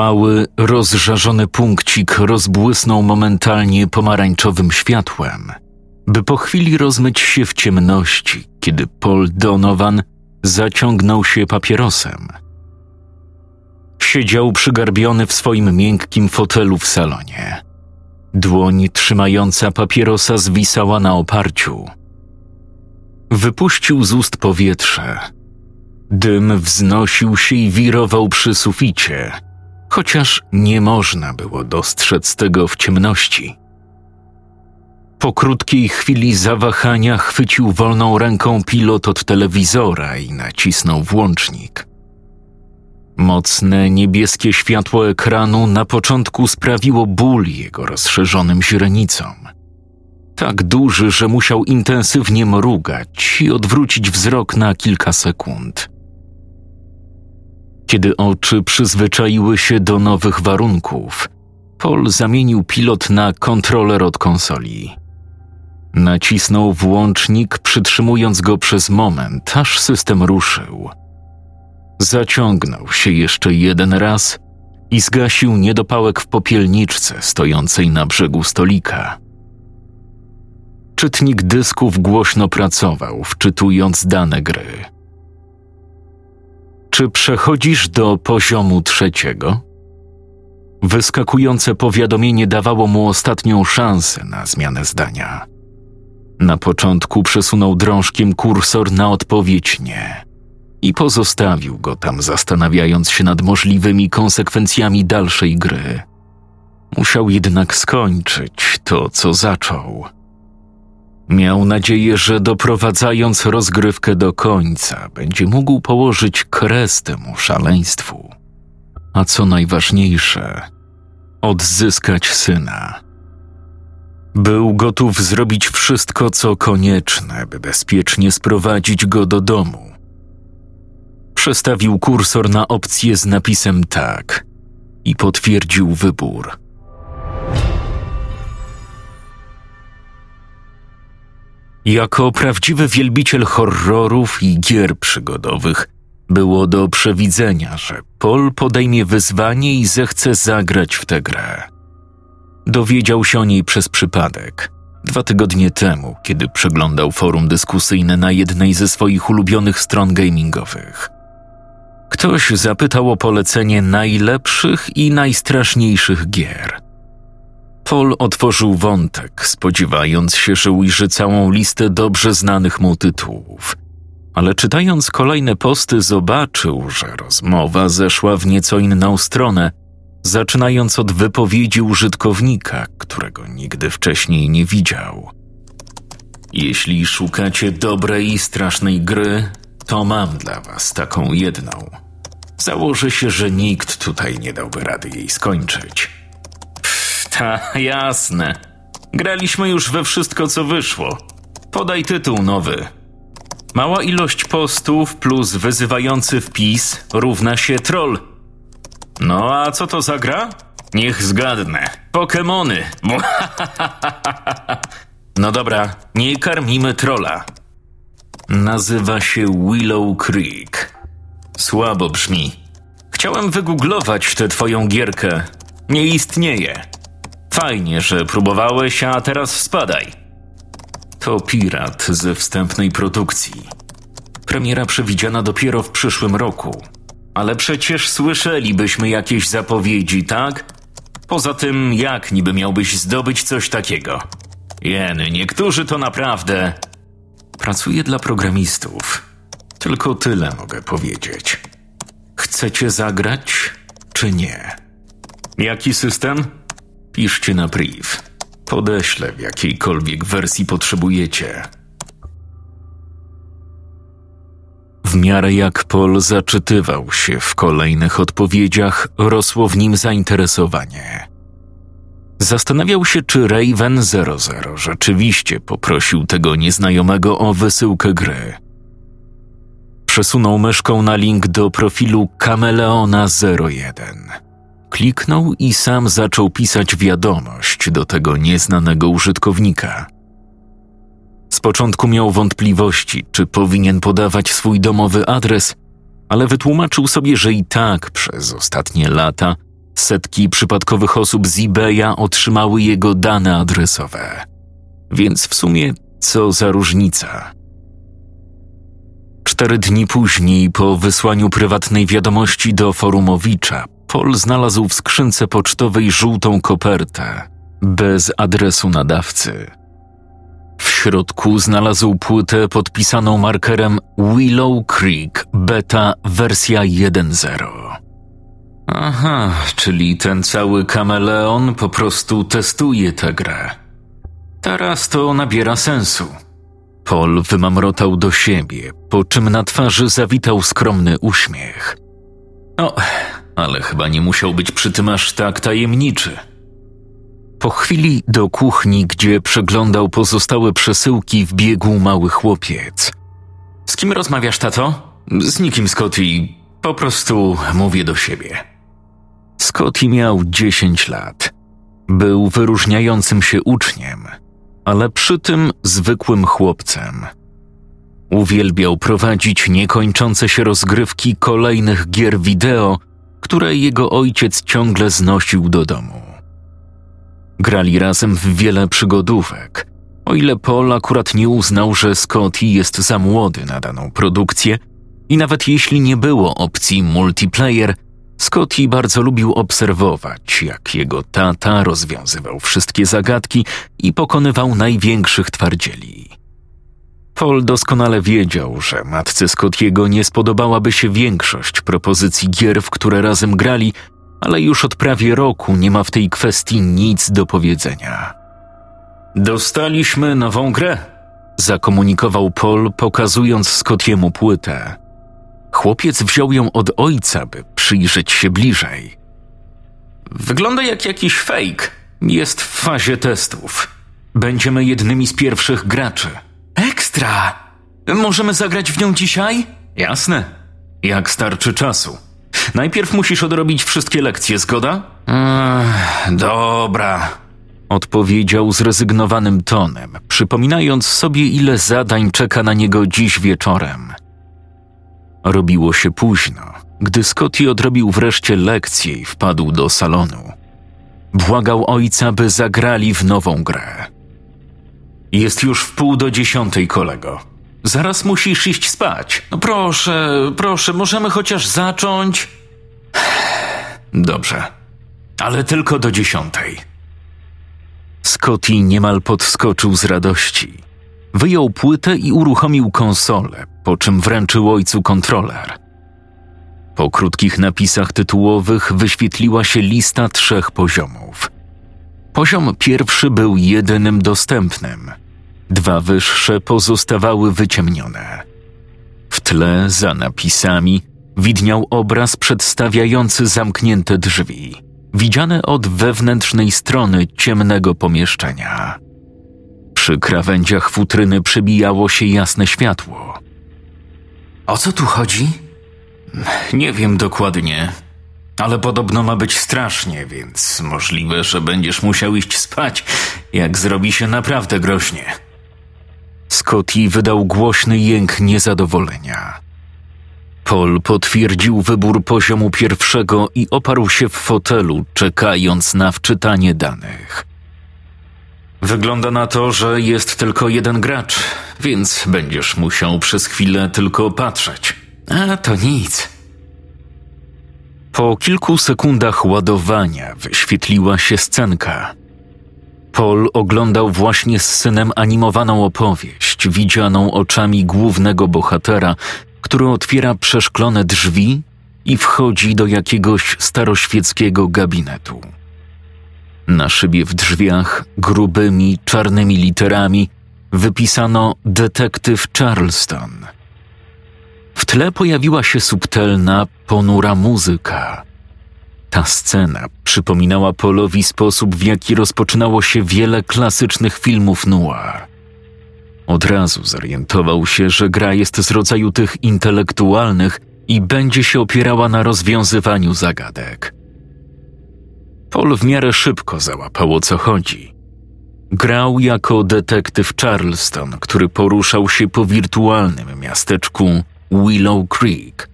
Mały, rozżarzony punkcik rozbłysnął momentalnie pomarańczowym światłem, by po chwili rozmyć się w ciemności, kiedy Paul Donovan zaciągnął się papierosem. Siedział przygarbiony w swoim miękkim fotelu w salonie. Dłoń trzymająca papierosa zwisała na oparciu. Wypuścił z ust powietrze. Dym wznosił się i wirował przy suficie – chociaż nie można było dostrzec tego w ciemności. Po krótkiej chwili zawahania chwycił wolną ręką pilot od telewizora i nacisnął włącznik. Mocne niebieskie światło ekranu na początku sprawiło ból jego rozszerzonym źrenicom. Tak duży, że musiał intensywnie mrugać i odwrócić wzrok na kilka sekund. Kiedy oczy przyzwyczaiły się do nowych warunków, Paul zamienił pilot na kontroler od konsoli. Nacisnął włącznik, przytrzymując go przez moment, aż system ruszył. Zaciągnął się jeszcze jeden raz i zgasił niedopałek w popielniczce stojącej na brzegu stolika. Czytnik dysków głośno pracował, wczytując dane gry. Czy przechodzisz do poziomu trzeciego? Wyskakujące powiadomienie dawało mu ostatnią szansę na zmianę zdania. Na początku przesunął drążkiem kursor na odpowiedź nie i pozostawił go tam, zastanawiając się nad możliwymi konsekwencjami dalszej gry. Musiał jednak skończyć to, co zaczął. Miał nadzieję, że doprowadzając rozgrywkę do końca, będzie mógł położyć kres temu szaleństwu. A co najważniejsze, odzyskać syna. Był gotów zrobić wszystko, co konieczne, by bezpiecznie sprowadzić go do domu. Przestawił kursor na opcję z napisem tak i potwierdził wybór. Jako prawdziwy wielbiciel horrorów i gier przygodowych, było do przewidzenia, że Paul podejmie wyzwanie i zechce zagrać w tę grę. Dowiedział się o niej przez przypadek. Dwa tygodnie temu, kiedy przeglądał forum dyskusyjne na jednej ze swoich ulubionych stron gamingowych. Ktoś zapytał o polecenie najlepszych i najstraszniejszych gier – Paul otworzył wątek, spodziewając się, że ujrzy całą listę dobrze znanych mu tytułów. Ale czytając kolejne posty, zobaczył, że rozmowa zeszła w nieco inną stronę, zaczynając od wypowiedzi użytkownika, którego nigdy wcześniej nie widział. Jeśli szukacie dobrej i strasznej gry, to mam dla was taką jedną. Założę się, że nikt tutaj nie dałby rady jej skończyć. Ta, jasne. Graliśmy już we wszystko, co wyszło. Podaj tytuł nowy. Mała ilość postów plus wyzywający wpis równa się troll. No a co to za gra? Niech zgadnę. Pokemony. No dobra, nie karmimy trola. Nazywa się Willow Creek. Słabo brzmi. Chciałem wygooglować tę twoją gierkę. Nie istnieje. Fajnie, że próbowałeś, a teraz spadaj. To pirat ze wstępnej produkcji. Premiera przewidziana dopiero w przyszłym roku. Ale przecież słyszelibyśmy jakieś zapowiedzi, tak? Poza tym, jak niby miałbyś zdobyć coś takiego? Jeny, niektórzy to naprawdę. Pracuję dla programistów. Tylko tyle mogę powiedzieć. Chcecie zagrać, czy nie? Jaki system? Piszcie na priv. Podeślę w jakiejkolwiek wersji potrzebujecie. W miarę jak Paul zaczytywał się w kolejnych odpowiedziach, rosło w nim zainteresowanie. Zastanawiał się, czy Raven 00 rzeczywiście poprosił tego nieznajomego o wysyłkę gry. Przesunął myszką na link do profilu Kameleona 01. Kliknął i sam zaczął pisać wiadomość do tego nieznanego użytkownika. Z początku miał wątpliwości, czy powinien podawać swój domowy adres, ale wytłumaczył sobie, że i tak przez ostatnie lata setki przypadkowych osób z eBaya otrzymały jego dane adresowe. Więc w sumie co za różnica? Cztery dni później, po wysłaniu prywatnej wiadomości do Forumowicza, Paul znalazł w skrzynce pocztowej żółtą kopertę bez adresu nadawcy. W środku znalazł płytę podpisaną markerem Willow Creek Beta wersja 1.0. Aha, czyli ten cały kameleon po prostu testuje tę grę. Teraz to nabiera sensu. Paul wymamrotał do siebie, po czym na twarzy zawitał skromny uśmiech. No, ale chyba nie musiał być przy tym aż tak tajemniczy. Po chwili do kuchni, gdzie przeglądał pozostałe przesyłki, wbiegł mały chłopiec. Z kim rozmawiasz, tato? Z nikim, Scotty. Po prostu mówię do siebie. Scotty miał 10 lat. Był wyróżniającym się uczniem, ale przy tym zwykłym chłopcem. Uwielbiał prowadzić niekończące się rozgrywki kolejnych gier wideo, które jego ojciec ciągle znosił do domu. Grali razem w wiele przygodówek, o ile Paul akurat nie uznał, że Scotty jest za młody na daną produkcję i nawet jeśli nie było opcji multiplayer, Scotty bardzo lubił obserwować, jak jego tata rozwiązywał wszystkie zagadki i pokonywał największych twardzieli. Paul doskonale wiedział, że matce Scottiego nie spodobałaby się większość propozycji gier, w które razem grali, ale już od prawie roku nie ma w tej kwestii nic do powiedzenia. Dostaliśmy nową grę, zakomunikował Paul, pokazując Scottiemu płytę. Chłopiec wziął ją od ojca, by przyjrzeć się bliżej. Wygląda jak jakiś fake. Jest w fazie testów. Będziemy jednymi z pierwszych graczy. Ekstra! Możemy zagrać w nią dzisiaj? Jasne. Jak starczy czasu. Najpierw musisz odrobić wszystkie lekcje, zgoda? Ech, dobra. Odpowiedział zrezygnowanym tonem, przypominając sobie, ile zadań czeka na niego dziś wieczorem. Robiło się późno, gdy Scotty odrobił wreszcie lekcję i wpadł do salonu. Błagał ojca, by zagrali w nową grę. Jest już w pół do dziesiątej, kolego. Zaraz musisz iść spać. No proszę, proszę, możemy chociaż zacząć. Dobrze, ale tylko do dziesiątej. Scotty niemal podskoczył z radości. Wyjął płytę i uruchomił konsolę, po czym wręczył ojcu kontroler. Po krótkich napisach tytułowych wyświetliła się lista trzech poziomów. Poziom pierwszy był jedynym dostępnym. Dwa wyższe pozostawały wyciemnione. W tle, za napisami, widniał obraz przedstawiający zamknięte drzwi, widziane od wewnętrznej strony ciemnego pomieszczenia. Przy krawędziach futryny przebijało się jasne światło. O co tu chodzi? Nie wiem dokładnie, ale podobno ma być strasznie, więc możliwe, że będziesz musiał iść spać, jak zrobi się naprawdę groźnie. Scotty wydał głośny jęk niezadowolenia. Paul potwierdził wybór poziomu pierwszego i oparł się w fotelu, czekając na wczytanie danych. Wygląda na to, że jest tylko jeden gracz, więc będziesz musiał przez chwilę tylko patrzeć. A to nic. Po kilku sekundach ładowania wyświetliła się scenka. Paul oglądał właśnie z synem animowaną opowieść, widzianą oczami głównego bohatera, który otwiera przeszklone drzwi i wchodzi do jakiegoś staroświeckiego gabinetu. Na szybie w drzwiach grubymi, czarnymi literami wypisano detektyw Charleston. W tle pojawiła się subtelna, ponura muzyka. Ta scena przypominała Polowi sposób, w jaki rozpoczynało się wiele klasycznych filmów noir. Od razu zorientował się, że gra jest z rodzaju tych intelektualnych i będzie się opierała na rozwiązywaniu zagadek. Paul w miarę szybko załapał o co chodzi. Grał jako detektyw Charleston, który poruszał się po wirtualnym miasteczku Willow Creek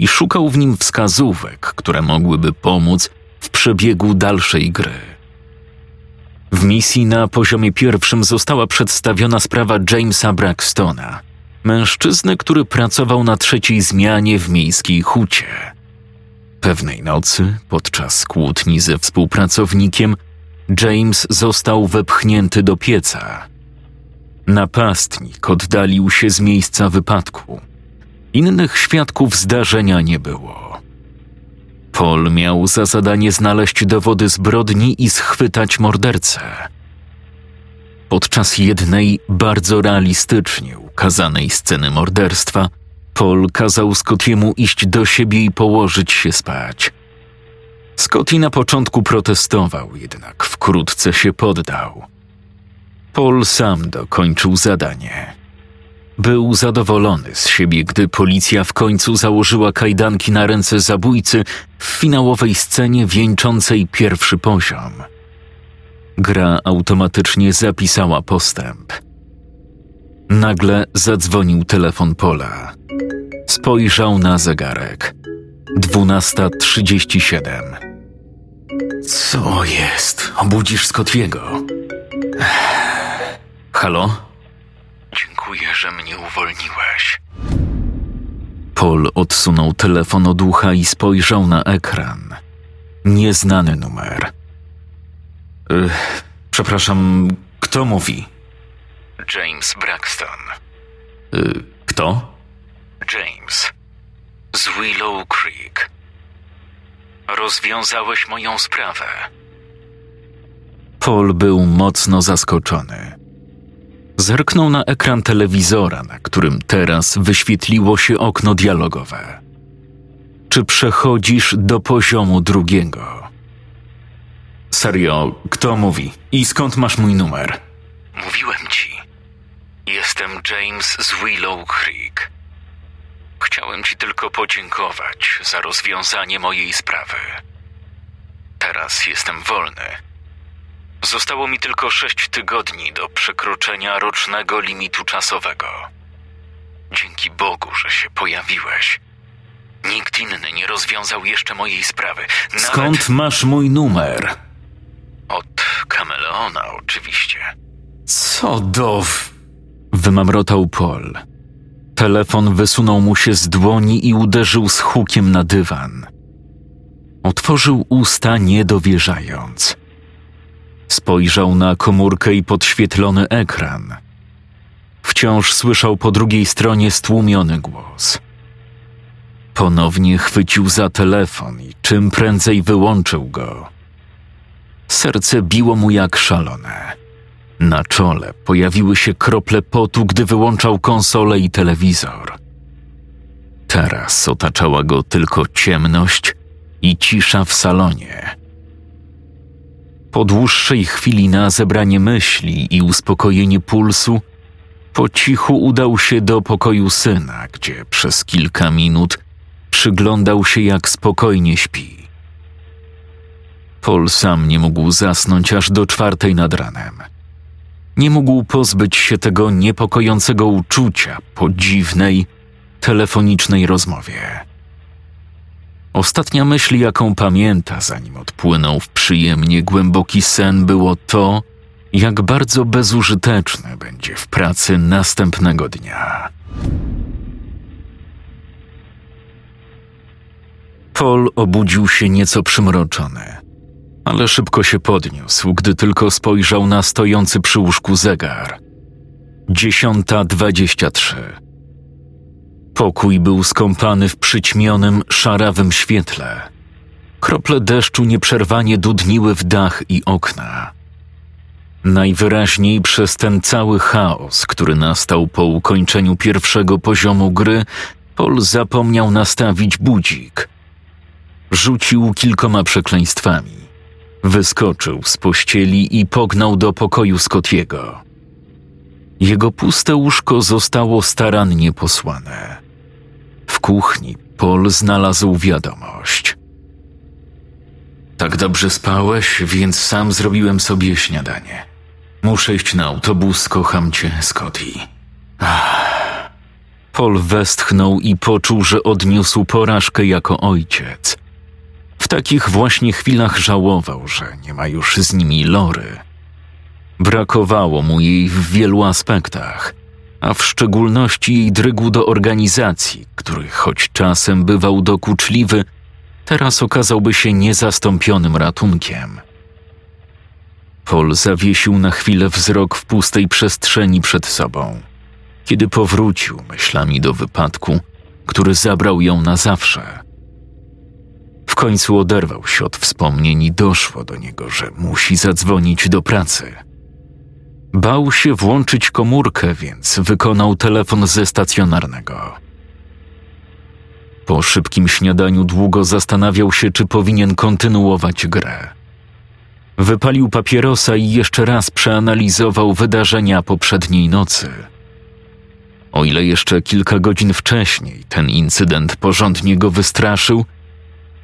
i szukał w nim wskazówek, które mogłyby pomóc w przebiegu dalszej gry. W misji na poziomie pierwszym została przedstawiona sprawa Jamesa Braxtona, mężczyzny, który pracował na trzeciej zmianie w miejskiej hucie. Pewnej nocy, podczas kłótni ze współpracownikiem, James został wepchnięty do pieca. Napastnik oddalił się z miejsca wypadku. Innych świadków zdarzenia nie było. Paul miał za zadanie znaleźć dowody zbrodni i schwytać mordercę. Podczas jednej bardzo realistycznie ukazanej sceny morderstwa, Paul kazał Scottiemu iść do siebie i położyć się spać. Scotty na początku protestował, jednak wkrótce się poddał. Paul sam dokończył zadanie. Był zadowolony z siebie, gdy policja w końcu założyła kajdanki na ręce zabójcy w finałowej scenie wieńczącej pierwszy poziom. Gra automatycznie zapisała postęp. Nagle zadzwonił telefon Pola. Spojrzał na zegarek. 12.37. Co jest? Obudzisz Scottiego. Halo? Dziękuję, że mnie uwolniłeś. Paul odsunął telefon od ucha i spojrzał na ekran. Nieznany numer. Przepraszam, kto mówi? James Braxton. Kto? James. Z Willow Creek. Rozwiązałeś moją sprawę. Paul był mocno zaskoczony. Zerknął na ekran telewizora, na którym teraz wyświetliło się okno dialogowe. Czy przechodzisz do poziomu drugiego? Serio, kto mówi? I skąd masz mój numer? Mówiłem ci. Jestem James z Willow Creek. Chciałem ci tylko podziękować za rozwiązanie mojej sprawy. Teraz jestem wolny. Zostało mi tylko sześć tygodni do przekroczenia rocznego limitu czasowego. Dzięki Bogu, że się pojawiłeś. Nikt inny nie rozwiązał jeszcze mojej sprawy. Nawet Skąd masz mój numer? Od kameleona, oczywiście. Co do. Wymamrotał Paul. Telefon wysunął mu się z dłoni i uderzył z hukiem na dywan. Otworzył usta, niedowierzając. Spojrzał na komórkę i podświetlony ekran. Wciąż słyszał po drugiej stronie stłumiony głos. Ponownie chwycił za telefon i czym prędzej wyłączył go. Serce biło mu jak szalone. Na czole pojawiły się krople potu, gdy wyłączał konsolę i telewizor. Teraz otaczała go tylko ciemność i cisza w salonie. Po dłuższej chwili na zebranie myśli i uspokojenie pulsu, po cichu udał się do pokoju syna, gdzie przez kilka minut przyglądał się, jak spokojnie śpi. Paul sam nie mógł zasnąć aż do czwartej nad ranem. Nie mógł pozbyć się tego niepokojącego uczucia po dziwnej, telefonicznej rozmowie. Ostatnia myśl, jaką pamięta, zanim odpłynął w przyjemnie głęboki sen, było to, jak bardzo bezużyteczne będzie w pracy następnego dnia. Paul obudził się nieco przymroczony, ale szybko się podniósł, gdy tylko spojrzał na stojący przy łóżku zegar. Dziesiąta dwadzieścia trzy. Pokój był skąpany w przyćmionym, szarawym świetle. Krople deszczu nieprzerwanie dudniły w dach i okna. Najwyraźniej przez ten cały chaos, który nastał po ukończeniu pierwszego poziomu gry, Paul zapomniał nastawić budzik. Rzucił kilkoma przekleństwami. Wyskoczył z pościeli i pognał do pokoju Scottiego. Jego puste łóżko zostało starannie posłane. W kuchni Paul znalazł wiadomość. Tak dobrze spałeś, więc sam zrobiłem sobie śniadanie. Muszę iść na autobus, kocham cię, Scotty. Ach. Paul westchnął i poczuł, że odniósł porażkę jako ojciec. W takich właśnie chwilach żałował, że nie ma już z nimi Lory. Brakowało mu jej w wielu aspektach, a w szczególności jej drygu do organizacji, który choć czasem bywał dokuczliwy, teraz okazałby się niezastąpionym ratunkiem. Paul zawiesił na chwilę wzrok w pustej przestrzeni przed sobą, kiedy powrócił myślami do wypadku, który zabrał ją na zawsze. W końcu oderwał się od wspomnień i doszło do niego, że musi zadzwonić do pracy. Bał się włączyć komórkę, więc wykonał telefon ze stacjonarnego. Po szybkim śniadaniu długo zastanawiał się, czy powinien kontynuować grę. Wypalił papierosa i jeszcze raz przeanalizował wydarzenia poprzedniej nocy. O ile jeszcze kilka godzin wcześniej ten incydent porządnie go wystraszył,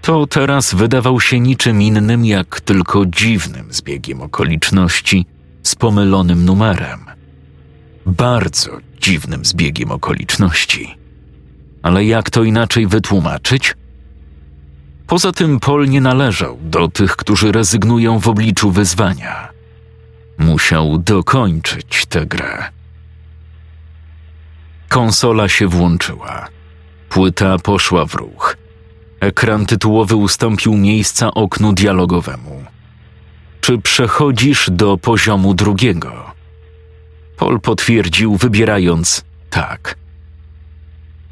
to teraz wydawał się niczym innym jak tylko dziwnym zbiegiem okoliczności z pomylonym numerem. Bardzo dziwnym zbiegiem okoliczności. Ale jak to inaczej wytłumaczyć? Poza tym Paul nie należał do tych, którzy rezygnują w obliczu wyzwania. Musiał dokończyć tę grę. Konsola się włączyła. Płyta poszła w ruch. Ekran tytułowy ustąpił miejsca oknu dialogowemu. Czy przechodzisz do poziomu drugiego? Paul potwierdził, wybierając tak.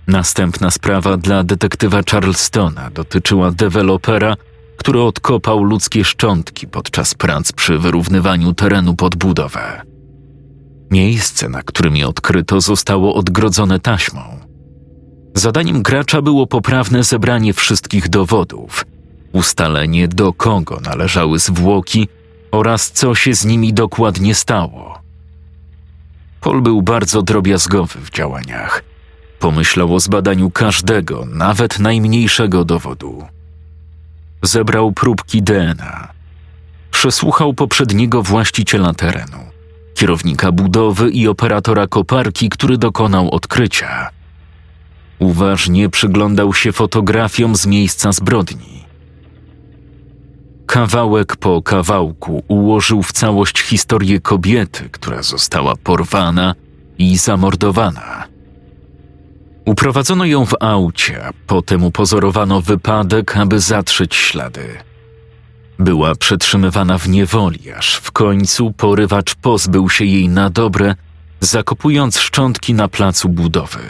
Następna sprawa dla detektywa Charlestona dotyczyła dewelopera, który odkopał ludzkie szczątki podczas prac przy wyrównywaniu terenu pod budowę. Miejsce, na którym je odkryto, zostało odgrodzone taśmą. Zadaniem gracza było poprawne zebranie wszystkich dowodów, ustalenie do kogo należały zwłoki oraz co się z nimi dokładnie stało. Paul był bardzo drobiazgowy w działaniach – Pomyślał o zbadaniu każdego, nawet najmniejszego dowodu. Zebrał próbki DNA. Przesłuchał poprzedniego właściciela terenu, kierownika budowy i operatora koparki, który dokonał odkrycia. Uważnie przyglądał się fotografiom z miejsca zbrodni. Kawałek po kawałku ułożył w całość historię kobiety, która została porwana i zamordowana. Uprowadzono ją w aucie, potem upozorowano wypadek, aby zatrzeć ślady. Była przetrzymywana w niewoli, aż w końcu porywacz pozbył się jej na dobre, zakopując szczątki na placu budowy.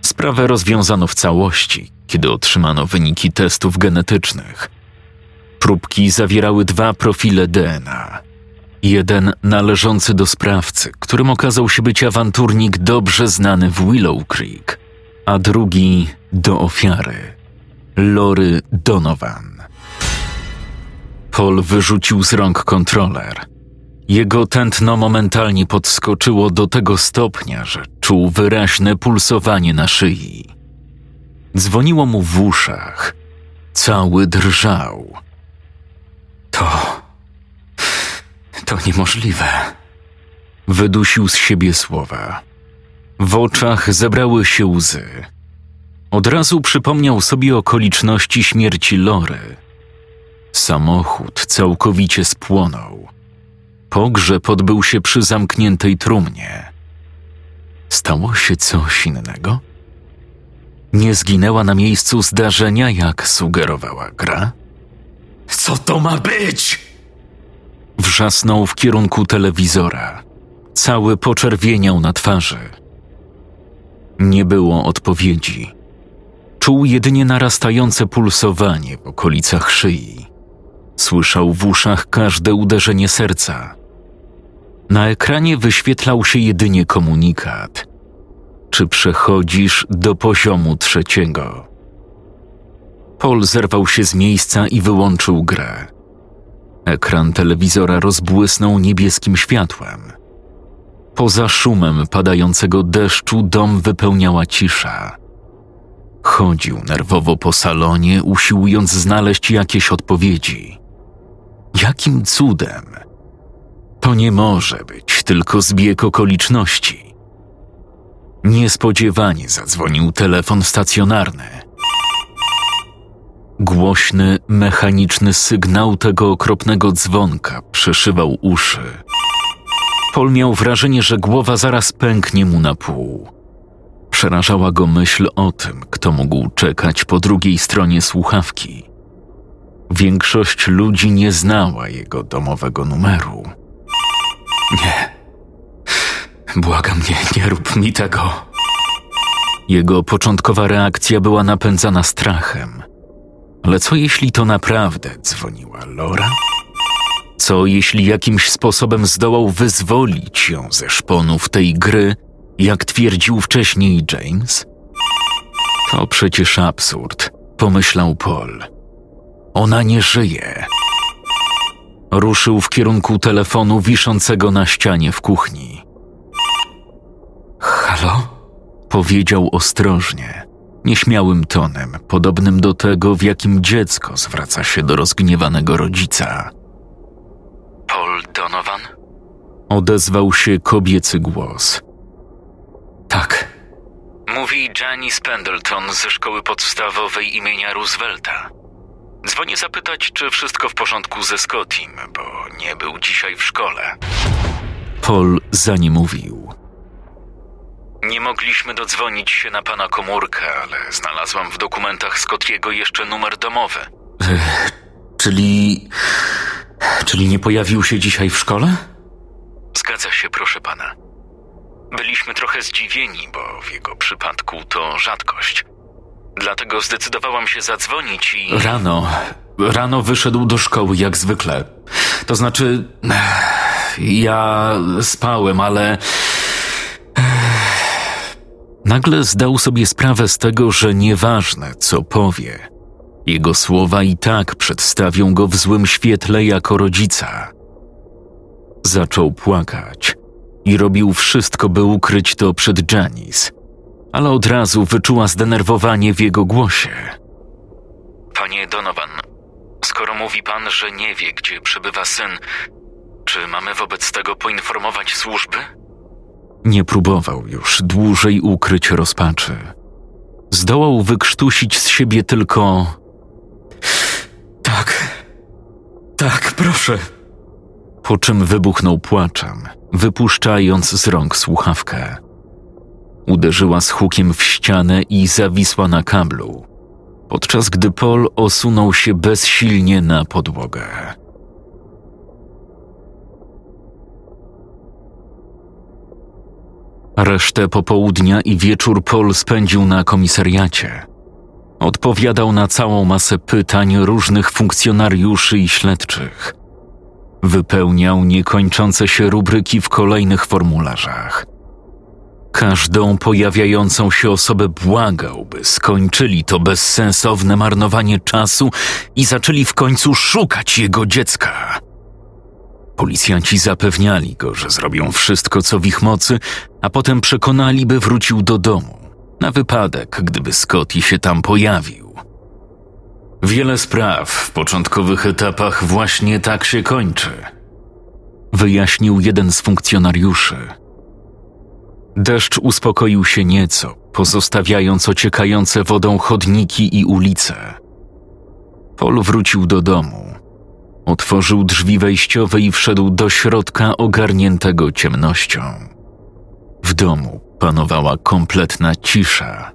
Sprawę rozwiązano w całości, kiedy otrzymano wyniki testów genetycznych. Próbki zawierały dwa profile DNA – Jeden należący do sprawcy, którym okazał się być awanturnik dobrze znany w Willow Creek, a drugi do ofiary Lory Donovan. Paul wyrzucił z rąk kontroler. Jego tętno momentalnie podskoczyło do tego stopnia, że czuł wyraźne pulsowanie na szyi. Dzwoniło mu w uszach. Cały drżał. To to niemożliwe. Wydusił z siebie słowa. W oczach zebrały się łzy. Od razu przypomniał sobie okoliczności śmierci Lory. Samochód całkowicie spłonął. Pogrzeb odbył się przy zamkniętej trumnie. Stało się coś innego? Nie zginęła na miejscu zdarzenia, jak sugerowała gra? Co to ma być? Wrzasnął w kierunku telewizora. Cały poczerwieniał na twarzy. Nie było odpowiedzi. Czuł jedynie narastające pulsowanie w okolicach szyi. Słyszał w uszach każde uderzenie serca. Na ekranie wyświetlał się jedynie komunikat. Czy przechodzisz do poziomu trzeciego? Paul zerwał się z miejsca i wyłączył grę. Ekran telewizora rozbłysnął niebieskim światłem. Poza szumem padającego deszczu dom wypełniała cisza. Chodził nerwowo po salonie, usiłując znaleźć jakieś odpowiedzi. Jakim cudem? To nie może być tylko zbieg okoliczności. Niespodziewanie zadzwonił telefon stacjonarny. Głośny, mechaniczny sygnał tego okropnego dzwonka przeszywał uszy. Paul miał wrażenie, że głowa zaraz pęknie mu na pół. Przerażała go myśl o tym, kto mógł czekać po drugiej stronie słuchawki. Większość ludzi nie znała jego domowego numeru. Nie. Błagam mnie, nie rób mi tego. Jego początkowa reakcja była napędzana strachem. Ale co jeśli to naprawdę dzwoniła Laura? Co jeśli jakimś sposobem zdołał wyzwolić ją ze szponów tej gry, jak twierdził wcześniej James? To przecież absurd, pomyślał Paul. Ona nie żyje. Ruszył w kierunku telefonu wiszącego na ścianie w kuchni. Halo? Powiedział ostrożnie, nieśmiałym tonem, podobnym do tego, w jakim dziecko zwraca się do rozgniewanego rodzica. Paul Donovan? Odezwał się kobiecy głos. Tak. Mówi Janice Pendleton ze szkoły podstawowej imienia Roosevelta. Dzwonię zapytać, czy wszystko w porządku ze Scottim, bo nie był dzisiaj w szkole. Paul za nie mówił. Nie mogliśmy dodzwonić się na pana komórkę, ale znalazłam w dokumentach Scottiego jeszcze numer domowy. czyli. Czyli nie pojawił się dzisiaj w szkole? Zgadza się, proszę pana. Byliśmy trochę zdziwieni, bo w jego przypadku to rzadkość. Dlatego zdecydowałam się zadzwonić i. Rano. Rano wyszedł do szkoły jak zwykle. To znaczy. Ja spałem, ale. Nagle zdał sobie sprawę z tego, że nieważne co powie, jego słowa i tak przedstawią go w złym świetle jako rodzica. Zaczął płakać i robił wszystko, by ukryć to przed Janice, ale od razu wyczuła zdenerwowanie w jego głosie. Panie Donovan, skoro mówi pan, że nie wie, gdzie przebywa syn, czy mamy wobec tego poinformować służby? Nie próbował już dłużej ukryć rozpaczy. Zdołał wykrztusić z siebie tylko. Tak, tak, proszę. Po czym wybuchnął płaczem, wypuszczając z rąk słuchawkę. Uderzyła z hukiem w ścianę i zawisła na kablu, podczas gdy Paul osunął się bezsilnie na podłogę. Resztę popołudnia i wieczór Paul spędził na komisariacie. Odpowiadał na całą masę pytań różnych funkcjonariuszy i śledczych. Wypełniał niekończące się rubryki w kolejnych formularzach. Każdą pojawiającą się osobę błagał, by skończyli to bezsensowne marnowanie czasu i zaczęli w końcu szukać jego dziecka. Policjanci zapewniali go, że zrobią wszystko, co w ich mocy, a potem przekonali, by wrócił do domu, na wypadek, gdyby Scotty się tam pojawił. Wiele spraw w początkowych etapach właśnie tak się kończy, wyjaśnił jeden z funkcjonariuszy. Deszcz uspokoił się nieco, pozostawiając ociekające wodą chodniki i ulice. Paul wrócił do domu. Otworzył drzwi wejściowe i wszedł do środka ogarniętego ciemnością. W domu panowała kompletna cisza.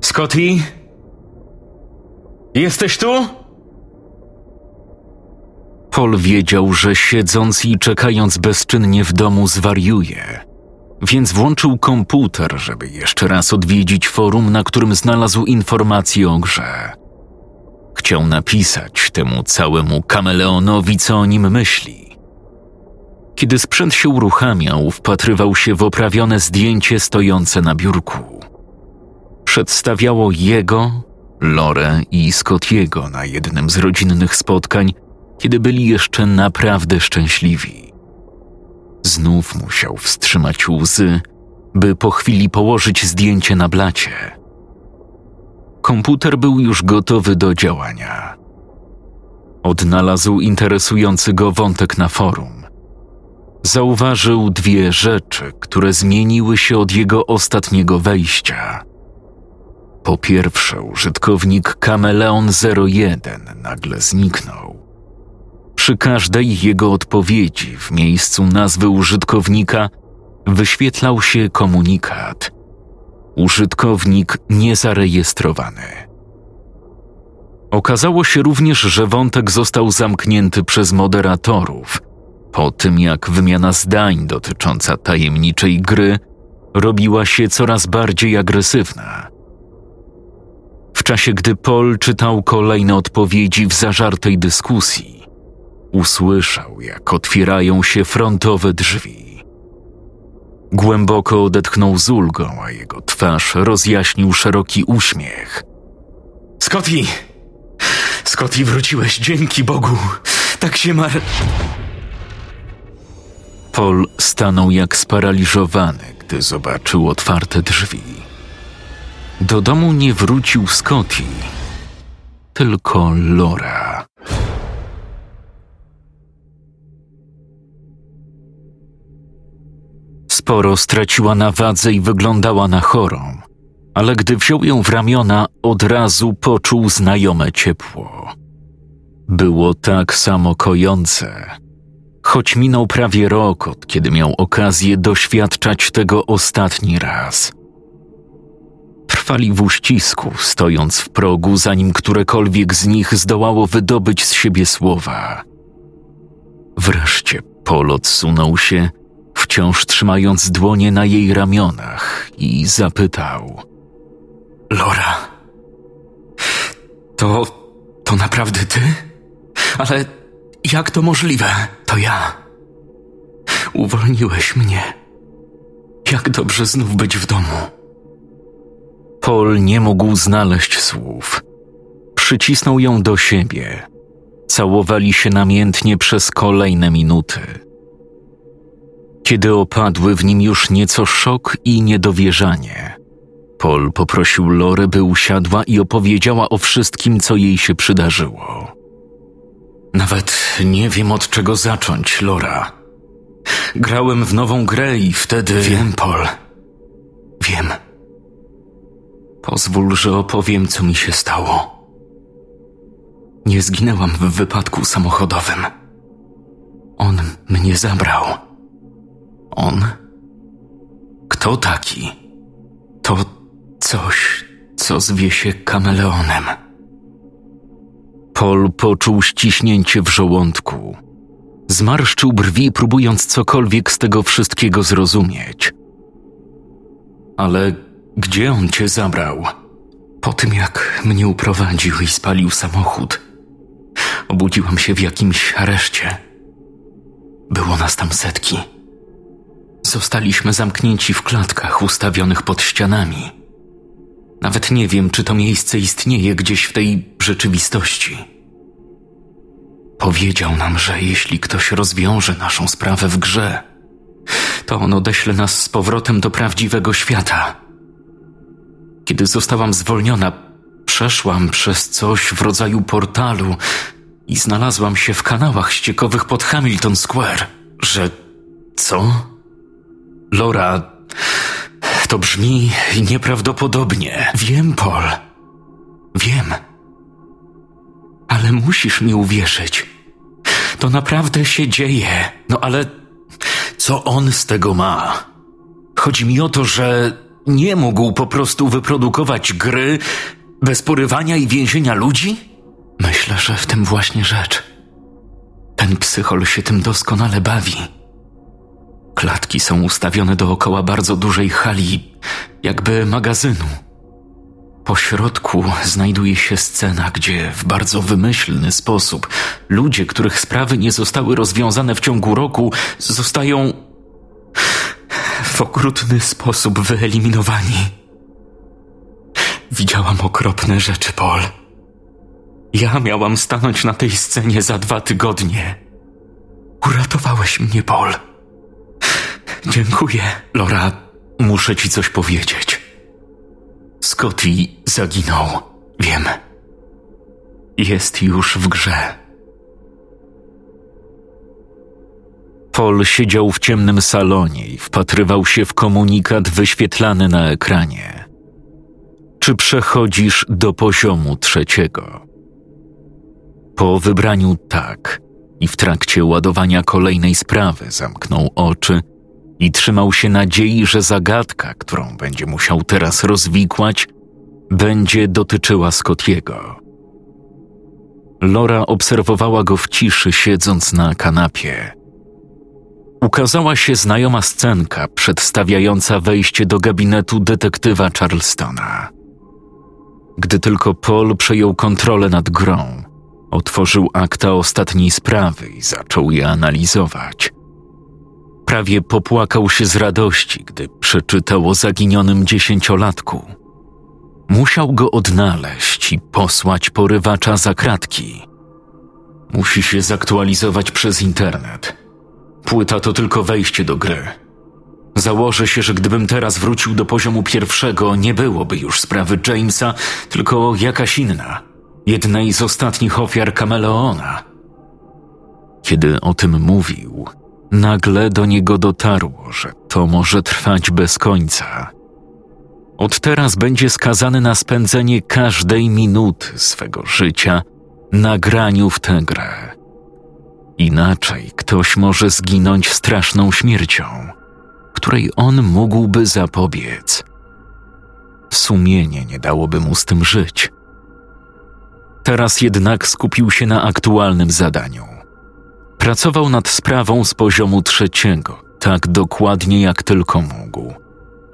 Scotty? Jesteś tu? Paul wiedział, że siedząc i czekając bezczynnie w domu zwariuje, więc włączył komputer, żeby jeszcze raz odwiedzić forum, na którym znalazł informacje o grze. Chciał napisać temu całemu kameleonowi, co o nim myśli. Kiedy sprzęt się uruchamiał, wpatrywał się w oprawione zdjęcie stojące na biurku. Przedstawiało jego, Lorę i Scottiego na jednym z rodzinnych spotkań, kiedy byli jeszcze naprawdę szczęśliwi. Znów musiał wstrzymać łzy, by po chwili położyć zdjęcie na blacie. Komputer był już gotowy do działania. Odnalazł interesujący go wątek na forum. Zauważył dwie rzeczy, które zmieniły się od jego ostatniego wejścia. Po pierwsze, użytkownik Kameleon 01 nagle zniknął. Przy każdej jego odpowiedzi w miejscu nazwy użytkownika wyświetlał się komunikat: Użytkownik niezarejestrowany. Okazało się również, że wątek został zamknięty przez moderatorów po tym, jak wymiana zdań dotycząca tajemniczej gry robiła się coraz bardziej agresywna. W czasie, gdy Paul czytał kolejne odpowiedzi w zażartej dyskusji, usłyszał, jak otwierają się frontowe drzwi. Głęboko odetchnął z ulgą, a jego twarz rozjaśnił szeroki uśmiech. Scotty! Scotty, wróciłeś, dzięki Bogu! Tak się mar... Paul stanął jak sparaliżowany, gdy zobaczył otwarte drzwi. Do domu nie wrócił Scotty, tylko Laura. Sporo straciła na wadze i wyglądała na chorą, ale gdy wziął ją w ramiona, od razu poczuł znajome ciepło. Było tak samo kojące, choć minął prawie rok, od kiedy miał okazję doświadczać tego ostatni raz. Trwali w uścisku, stojąc w progu, zanim którekolwiek z nich zdołało wydobyć z siebie słowa. Wreszcie Pol odsunął się, wciąż trzymając dłonie na jej ramionach i zapytał: Lora. To. to naprawdę ty? Ale jak to możliwe? To ja. Uwolniłeś mnie. Jak dobrze znów być w domu. Paul nie mógł znaleźć słów. Przycisnął ją do siebie. Całowali się namiętnie przez kolejne minuty. Kiedy opadły w nim już nieco szok i niedowierzanie, Paul poprosił Lorę, by usiadła i opowiedziała o wszystkim, co jej się przydarzyło. Nawet nie wiem od czego zacząć, Lora. Grałem w nową grę i wtedy. Wiem, Paul. Wiem. Pozwól, że opowiem, co mi się stało. Nie zginęłam w wypadku samochodowym. On mnie zabrał. On? Kto taki? To coś, co zwie się kameleonem. Paul poczuł ściśnięcie w żołądku. Zmarszczył brwi, próbując cokolwiek z tego wszystkiego zrozumieć. Ale gdzie on cię zabrał? Po tym, jak mnie uprowadził i spalił samochód, obudziłam się w jakimś areszcie. Było nas tam setki. Zostaliśmy zamknięci w klatkach ustawionych pod ścianami. Nawet nie wiem, czy to miejsce istnieje gdzieś w tej rzeczywistości. Powiedział nam, że jeśli ktoś rozwiąże naszą sprawę w grze, to on odeśle nas z powrotem do prawdziwego świata. Kiedy zostałam zwolniona, przeszłam przez coś w rodzaju portalu i znalazłam się w kanałach ściekowych pod Hamilton Square. Że co? Laura, to brzmi nieprawdopodobnie. Wiem, Paul. Wiem. Ale musisz mi uwierzyć. To naprawdę się dzieje. No ale co on z tego ma? Chodzi mi o to, że nie mógł po prostu wyprodukować gry bez porywania i więzienia ludzi? Myślę, że w tym właśnie rzecz. Ten psychol się tym doskonale bawi. Klatki są ustawione dookoła bardzo dużej hali, jakby magazynu. Po środku znajduje się scena, gdzie w bardzo wymyślny sposób ludzie, których sprawy nie zostały rozwiązane w ciągu roku, zostają w okrutny sposób wyeliminowani. Widziałam okropne rzeczy, Paul. Ja miałam stanąć na tej scenie za dwa tygodnie. Uratowałeś mnie, Paul. Dziękuję. Lora, muszę ci coś powiedzieć. Scotty zaginął, wiem. Jest już w grze. Paul siedział w ciemnym salonie i wpatrywał się w komunikat wyświetlany na ekranie. Czy przechodzisz do poziomu trzeciego? Po wybraniu tak i w trakcie ładowania kolejnej sprawy zamknął oczy i trzymał się nadziei, że zagadka, którą będzie musiał teraz rozwikłać, będzie dotyczyła Scottiego. Lora obserwowała go w ciszy, siedząc na kanapie. Ukazała się znajoma scenka przedstawiająca wejście do gabinetu detektywa Charlestona. Gdy tylko Paul przejął kontrolę nad grą, otworzył akta ostatniej sprawy i zaczął je analizować. Prawie popłakał się z radości, gdy przeczytał o zaginionym dziesięciolatku. Musiał go odnaleźć i posłać porywacza za kratki. Musi się zaktualizować przez internet. Płyta to tylko wejście do gry. Założę się, że gdybym teraz wrócił do poziomu pierwszego, nie byłoby już sprawy Jamesa, tylko jakaś inna. Jednej z ostatnich ofiar Kameleona. Kiedy o tym mówił, nagle do niego dotarło, że to może trwać bez końca. Od teraz będzie skazany na spędzenie każdej minuty swego życia na graniu w tę grę. Inaczej ktoś może zginąć straszną śmiercią, której on mógłby zapobiec. Sumienie nie dałoby mu z tym żyć. Teraz jednak skupił się na aktualnym zadaniu. Pracował nad sprawą z poziomu trzeciego, tak dokładnie jak tylko mógł.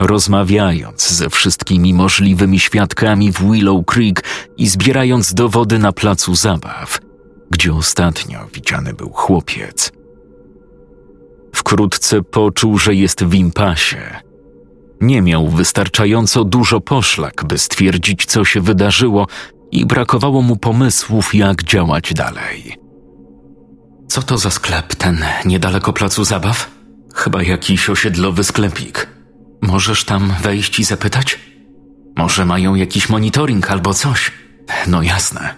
Rozmawiając ze wszystkimi możliwymi świadkami w Willow Creek i zbierając dowody na placu zabaw – gdzie ostatnio widziany był chłopiec. Wkrótce poczuł, że jest w impasie. Nie miał wystarczająco dużo poszlak, by stwierdzić, co się wydarzyło, i brakowało mu pomysłów, jak działać dalej. Co to za sklep, ten niedaleko placu zabaw? Chyba jakiś osiedlowy sklepik. Możesz tam wejść i zapytać? Może mają jakiś monitoring albo coś? No jasne.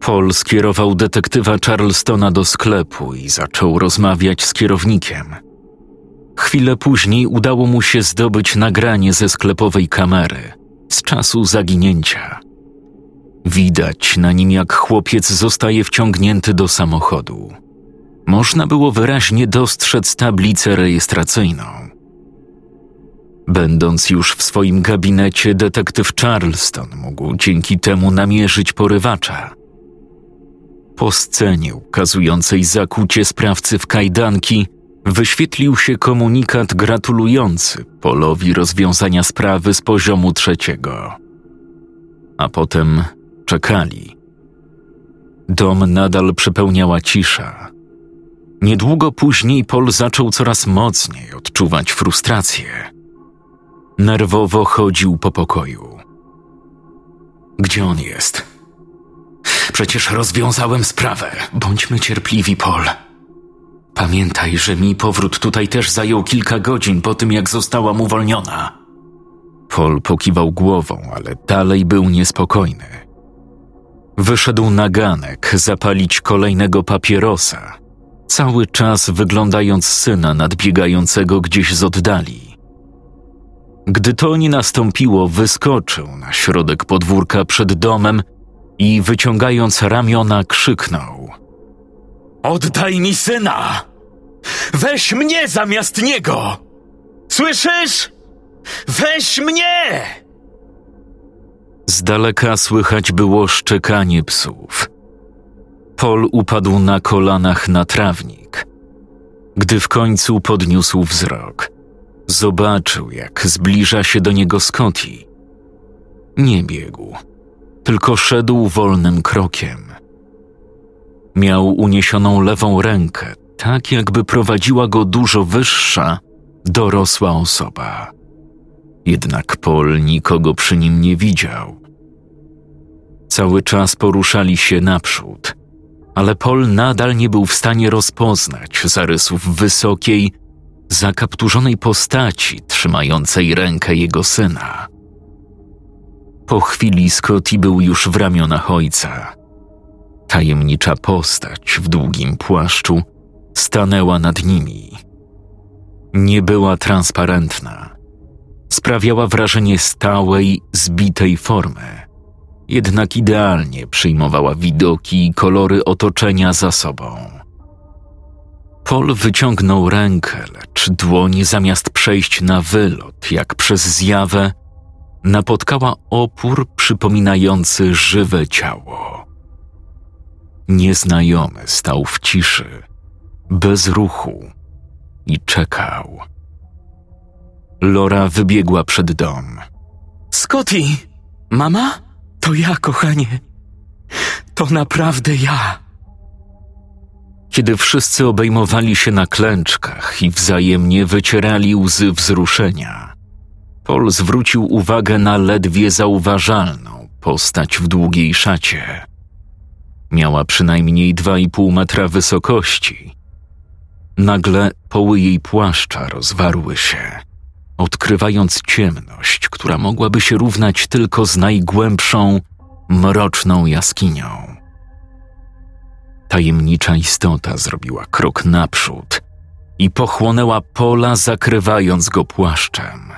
Paul skierował detektywa Charlestona do sklepu i zaczął rozmawiać z kierownikiem. Chwilę później udało mu się zdobyć nagranie ze sklepowej kamery z czasu zaginięcia. Widać na nim, jak chłopiec zostaje wciągnięty do samochodu. Można było wyraźnie dostrzec tablicę rejestracyjną. Będąc już w swoim gabinecie, detektyw Charleston mógł dzięki temu namierzyć porywacza. Po scenie ukazującej zakucie sprawcy w kajdanki wyświetlił się komunikat gratulujący Polowi rozwiązania sprawy z poziomu trzeciego. A potem czekali. Dom nadal przepełniała cisza. Niedługo później Pol zaczął coraz mocniej odczuwać frustrację. Nerwowo chodził po pokoju. Gdzie on jest? Przecież rozwiązałem sprawę. Bądźmy cierpliwi, Paul. Pamiętaj, że mi powrót tutaj też zajął kilka godzin po tym, jak zostałam uwolniona. Paul pokiwał głową, ale dalej był niespokojny. Wyszedł na ganek zapalić kolejnego papierosa, cały czas wyglądając syna nadbiegającego gdzieś z oddali. Gdy to nie nastąpiło, wyskoczył na środek podwórka przed domem i wyciągając ramiona krzyknął: Oddaj mi syna! Weź mnie zamiast niego! Słyszysz? Weź mnie! Z daleka słychać było szczekanie psów. Pol upadł na kolanach na trawnik. Gdy w końcu podniósł wzrok, zobaczył, jak zbliża się do niego Scotty. Nie biegł tylko szedł wolnym krokiem. Miał uniesioną lewą rękę, tak jakby prowadziła go dużo wyższa, dorosła osoba. Jednak Paul nikogo przy nim nie widział. Cały czas poruszali się naprzód, ale Paul nadal nie był w stanie rozpoznać zarysów wysokiej, zakapturzonej postaci trzymającej rękę jego syna. Po chwili Scotty był już w ramionach ojca. Tajemnicza postać w długim płaszczu stanęła nad nimi. Nie była transparentna. Sprawiała wrażenie stałej, zbitej formy, jednak idealnie przyjmowała widoki i kolory otoczenia za sobą. Paul wyciągnął rękę, lecz dłoń zamiast przejść na wylot, jak przez zjawę, napotkała opór przypominający żywe ciało. Nieznajomy stał w ciszy, bez ruchu i czekał. Lora wybiegła przed dom. Scotty! Mama? To ja, kochanie. To naprawdę ja. Kiedy wszyscy obejmowali się na klęczkach i wzajemnie wycierali łzy wzruszenia, Paul zwrócił uwagę na ledwie zauważalną postać w długiej szacie. Miała przynajmniej dwa i pół metra wysokości. Nagle poły jej płaszcza rozwarły się, odkrywając ciemność, która mogłaby się równać tylko z najgłębszą, mroczną jaskinią. Tajemnicza istota zrobiła krok naprzód i pochłonęła pola, zakrywając go płaszczem.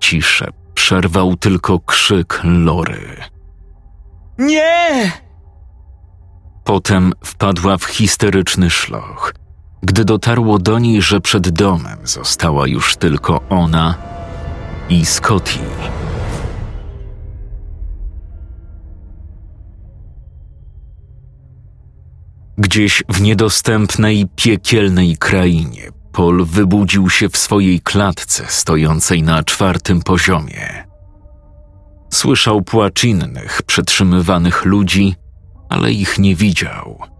Ciszę przerwał tylko krzyk Lory. Nie! Potem wpadła w histeryczny szloch, gdy dotarło do niej, że przed domem została już tylko ona i Scotty. Gdzieś w niedostępnej, piekielnej krainie Paul wybudził się w swojej klatce stojącej na czwartym poziomie. Słyszał płacz innych, przetrzymywanych ludzi, ale ich nie widział.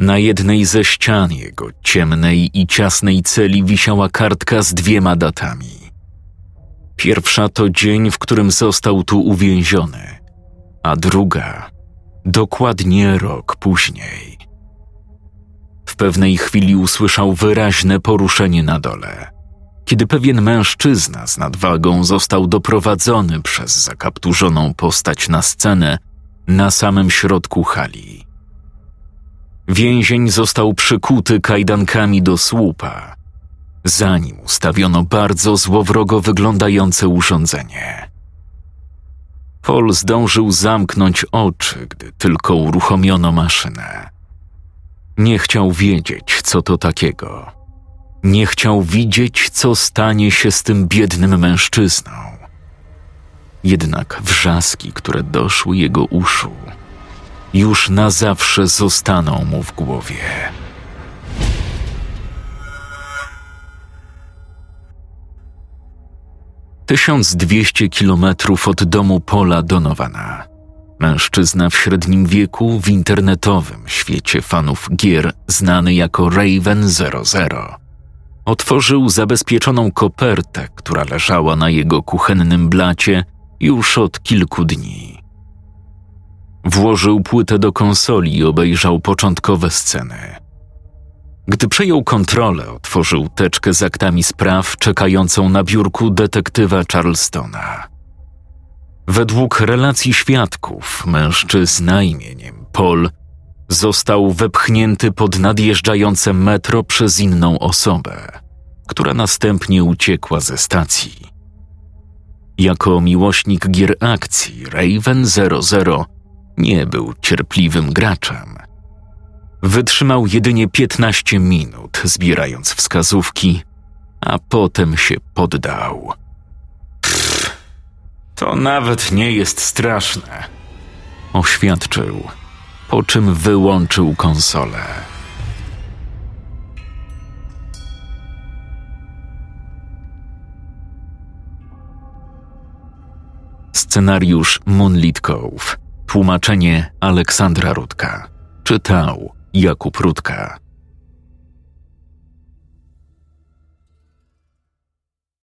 Na jednej ze ścian jego ciemnej i ciasnej celi wisiała kartka z dwiema datami. Pierwsza to dzień, w którym został tu uwięziony, a druga dokładnie rok później. W pewnej chwili usłyszał wyraźne poruszenie na dole, kiedy pewien mężczyzna z nadwagą został doprowadzony przez zakapturzoną postać na scenę na samym środku hali. Więzień został przykuty kajdankami do słupa. Za nim ustawiono bardzo złowrogo wyglądające urządzenie. Paul zdążył zamknąć oczy, gdy tylko uruchomiono maszynę. Nie chciał wiedzieć, co to takiego. Nie chciał widzieć, co stanie się z tym biednym mężczyzną. Jednak wrzaski, które doszły jego uszu, już na zawsze zostaną mu w głowie. Tysiąc dwieście kilometrów od domu Pola Donowana. Mężczyzna w średnim wieku w internetowym świecie fanów gier znany jako Raven 00. Otworzył zabezpieczoną kopertę, która leżała na jego kuchennym blacie już od kilku dni. Włożył płytę do konsoli i obejrzał początkowe sceny. Gdy przejął kontrolę, otworzył teczkę z aktami spraw czekającą na biurku detektywa Charlestona. Według relacji świadków, mężczyzna imieniem Paul został wepchnięty pod nadjeżdżające metro przez inną osobę, która następnie uciekła ze stacji. Jako miłośnik gier akcji, Raven 00 nie był cierpliwym graczem. Wytrzymał jedynie 15 minut, zbierając wskazówki, a potem się poddał. To nawet nie jest straszne, oświadczył, po czym wyłączył konsolę. Scenariusz Moonlit Cove Tłumaczenie Aleksandra Rudka. Czytał Jakub Rudka.